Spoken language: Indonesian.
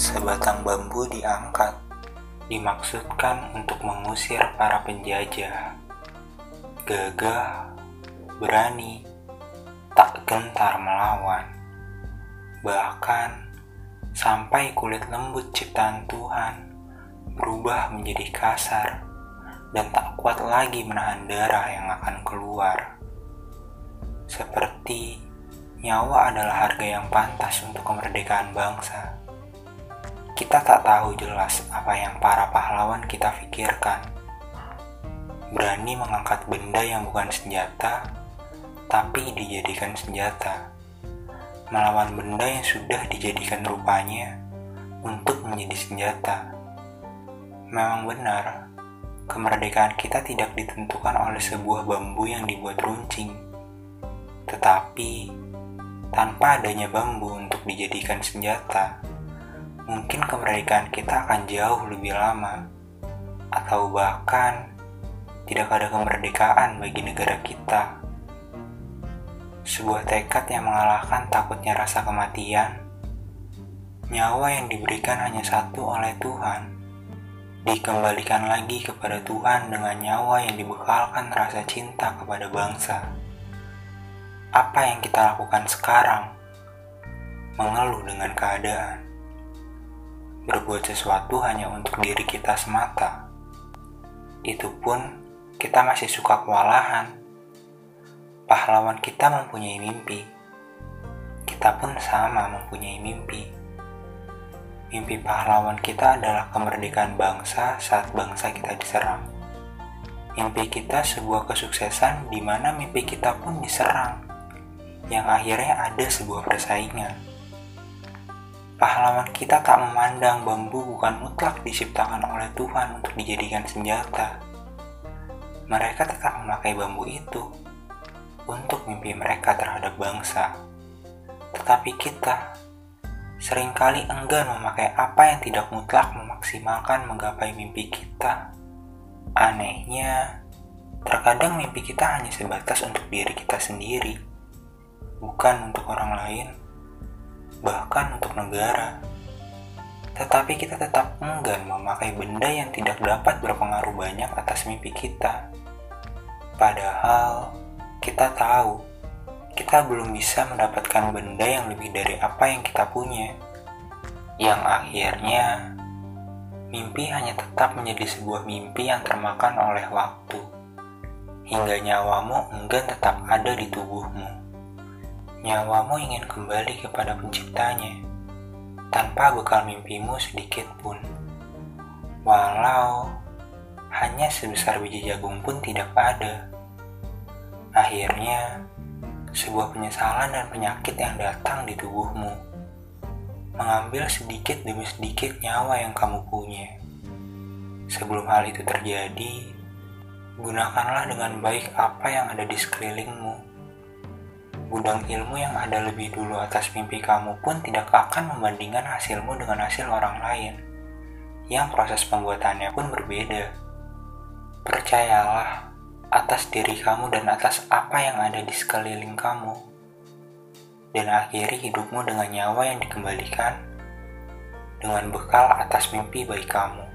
Sebatang bambu diangkat, dimaksudkan untuk mengusir para penjajah. Gagah, berani, tak gentar melawan. Bahkan, sampai kulit lembut ciptaan Tuhan berubah menjadi kasar dan tak kuat lagi menahan darah yang akan keluar. Seperti nyawa adalah harga yang pantas untuk kemerdekaan bangsa. Kita tak tahu jelas apa yang para pahlawan kita pikirkan. Berani mengangkat benda yang bukan senjata, tapi dijadikan senjata. Melawan benda yang sudah dijadikan rupanya untuk menjadi senjata. Memang benar, kemerdekaan kita tidak ditentukan oleh sebuah bambu yang dibuat runcing. Tetapi, tanpa adanya bambu untuk dijadikan senjata, mungkin kemerdekaan kita akan jauh lebih lama, atau bahkan tidak ada kemerdekaan bagi negara kita. Sebuah tekad yang mengalahkan takutnya rasa kematian, nyawa yang diberikan hanya satu oleh Tuhan, dikembalikan lagi kepada Tuhan dengan nyawa yang dibekalkan rasa cinta kepada bangsa. Apa yang kita lakukan sekarang? Mengeluh dengan keadaan berbuat sesuatu hanya untuk diri kita semata. Itu pun kita masih suka kewalahan. Pahlawan kita mempunyai mimpi. Kita pun sama mempunyai mimpi. Mimpi pahlawan kita adalah kemerdekaan bangsa saat bangsa kita diserang. Mimpi kita sebuah kesuksesan di mana mimpi kita pun diserang, yang akhirnya ada sebuah persaingan Pahlawan kita tak memandang bambu bukan mutlak diciptakan oleh Tuhan untuk dijadikan senjata. Mereka tetap memakai bambu itu untuk mimpi mereka terhadap bangsa. Tetapi kita sering kali enggan memakai apa yang tidak mutlak memaksimalkan menggapai mimpi kita. Anehnya, terkadang mimpi kita hanya sebatas untuk diri kita sendiri, bukan untuk orang lain bahkan untuk negara. Tetapi kita tetap enggan memakai benda yang tidak dapat berpengaruh banyak atas mimpi kita. Padahal kita tahu kita belum bisa mendapatkan benda yang lebih dari apa yang kita punya. Yang akhirnya mimpi hanya tetap menjadi sebuah mimpi yang termakan oleh waktu. Hingga nyawamu enggan tetap ada di tubuhmu nyawamu ingin kembali kepada penciptanya, tanpa bekal mimpimu sedikit pun. Walau hanya sebesar biji jagung pun tidak ada. Akhirnya, sebuah penyesalan dan penyakit yang datang di tubuhmu, mengambil sedikit demi sedikit nyawa yang kamu punya. Sebelum hal itu terjadi, gunakanlah dengan baik apa yang ada di sekelilingmu gudang ilmu yang ada lebih dulu atas mimpi kamu pun tidak akan membandingkan hasilmu dengan hasil orang lain, yang proses pembuatannya pun berbeda. Percayalah atas diri kamu dan atas apa yang ada di sekeliling kamu, dan akhiri hidupmu dengan nyawa yang dikembalikan dengan bekal atas mimpi baik kamu.